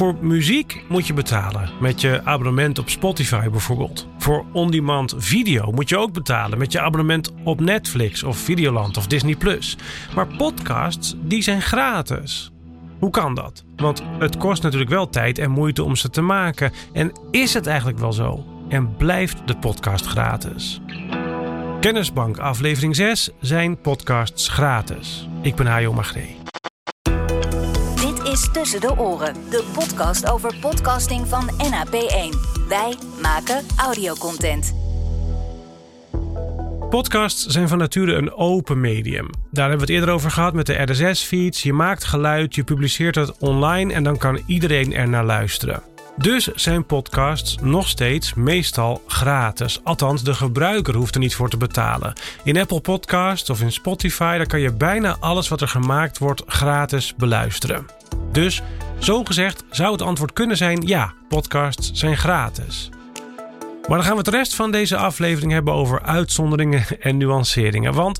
Voor muziek moet je betalen met je abonnement op Spotify bijvoorbeeld. Voor on-demand video moet je ook betalen met je abonnement op Netflix of Videoland of Disney+. Maar podcasts, die zijn gratis. Hoe kan dat? Want het kost natuurlijk wel tijd en moeite om ze te maken. En is het eigenlijk wel zo? En blijft de podcast gratis? Kennisbank aflevering 6 zijn podcasts gratis. Ik ben Hajo Magree. Is Tussen de Oren, de podcast over podcasting van NAP1. Wij maken audiocontent. Podcasts zijn van nature een open medium. Daar hebben we het eerder over gehad met de RSS-feeds. Je maakt geluid, je publiceert het online en dan kan iedereen er naar luisteren. Dus zijn podcasts nog steeds meestal gratis. Althans, de gebruiker hoeft er niet voor te betalen. In Apple Podcasts of in Spotify daar kan je bijna alles wat er gemaakt wordt gratis beluisteren. Dus, zo gezegd, zou het antwoord kunnen zijn: ja, podcasts zijn gratis. Maar dan gaan we het rest van deze aflevering hebben over uitzonderingen en nuanceringen. Want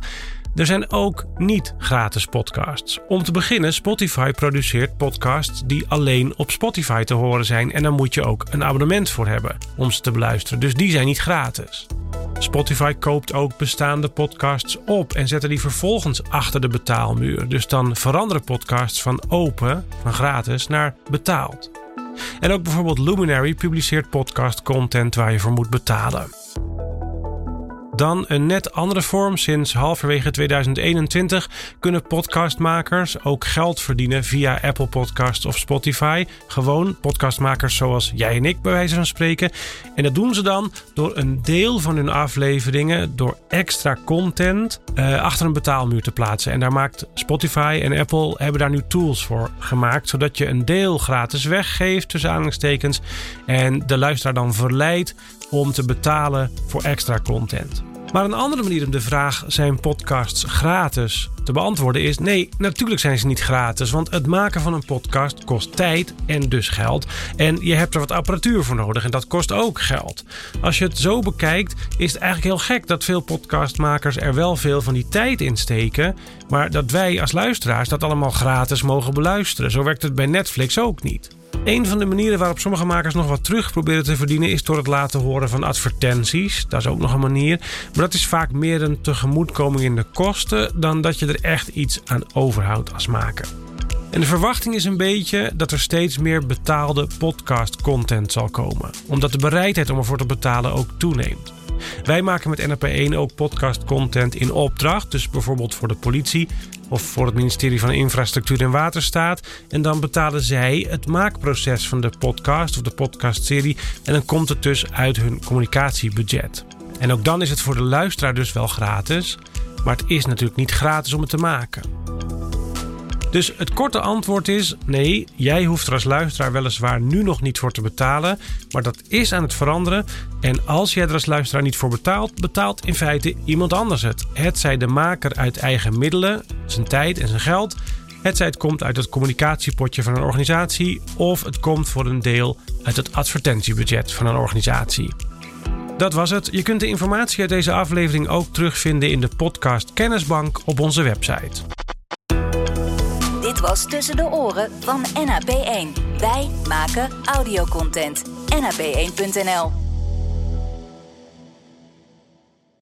er zijn ook niet gratis podcasts. Om te beginnen, Spotify produceert podcasts die alleen op Spotify te horen zijn. En daar moet je ook een abonnement voor hebben om ze te beluisteren. Dus die zijn niet gratis. Spotify koopt ook bestaande podcasts op en zet die vervolgens achter de betaalmuur. Dus dan veranderen podcasts van open, van gratis, naar betaald. En ook bijvoorbeeld Luminary publiceert podcast content waar je voor moet betalen. Dan een net andere vorm. Sinds halverwege 2021 kunnen podcastmakers ook geld verdienen via Apple Podcasts of Spotify. Gewoon podcastmakers zoals jij en ik, bij wijze van spreken. En dat doen ze dan door een deel van hun afleveringen, door extra content, uh, achter een betaalmuur te plaatsen. En daar maakt Spotify en Apple hebben daar nu tools voor gemaakt, zodat je een deel gratis weggeeft, tussen aanhalingstekens. En de luisteraar dan verleidt om te betalen voor extra content. Maar een andere manier om de vraag: zijn podcasts gratis te beantwoorden is: nee, natuurlijk zijn ze niet gratis. Want het maken van een podcast kost tijd en dus geld. En je hebt er wat apparatuur voor nodig en dat kost ook geld. Als je het zo bekijkt, is het eigenlijk heel gek dat veel podcastmakers er wel veel van die tijd in steken. Maar dat wij als luisteraars dat allemaal gratis mogen beluisteren. Zo werkt het bij Netflix ook niet. Een van de manieren waarop sommige makers nog wat terug proberen te verdienen is door het laten horen van advertenties. Dat is ook nog een manier. Maar dat is vaak meer een tegemoetkoming in de kosten dan dat je er echt iets aan overhoudt als maker. En de verwachting is een beetje dat er steeds meer betaalde podcast content zal komen, omdat de bereidheid om ervoor te betalen ook toeneemt. Wij maken met NRP1 ook podcast content in opdracht, dus bijvoorbeeld voor de politie of voor het ministerie van Infrastructuur en Waterstaat. En dan betalen zij het maakproces van de podcast of de podcastserie. En dan komt het dus uit hun communicatiebudget. En ook dan is het voor de luisteraar dus wel gratis. Maar het is natuurlijk niet gratis om het te maken. Dus het korte antwoord is: nee, jij hoeft er als luisteraar weliswaar nu nog niet voor te betalen, maar dat is aan het veranderen. En als jij er als luisteraar niet voor betaalt, betaalt in feite iemand anders het. Het zij de maker uit eigen middelen, zijn tijd en zijn geld. Het zij het komt uit het communicatiepotje van een organisatie, of het komt voor een deel uit het advertentiebudget van een organisatie. Dat was het. Je kunt de informatie uit deze aflevering ook terugvinden in de podcast Kennisbank op onze website. Was Tussen de Oren van NAP1. Wij maken audiocontent. NAP1.nl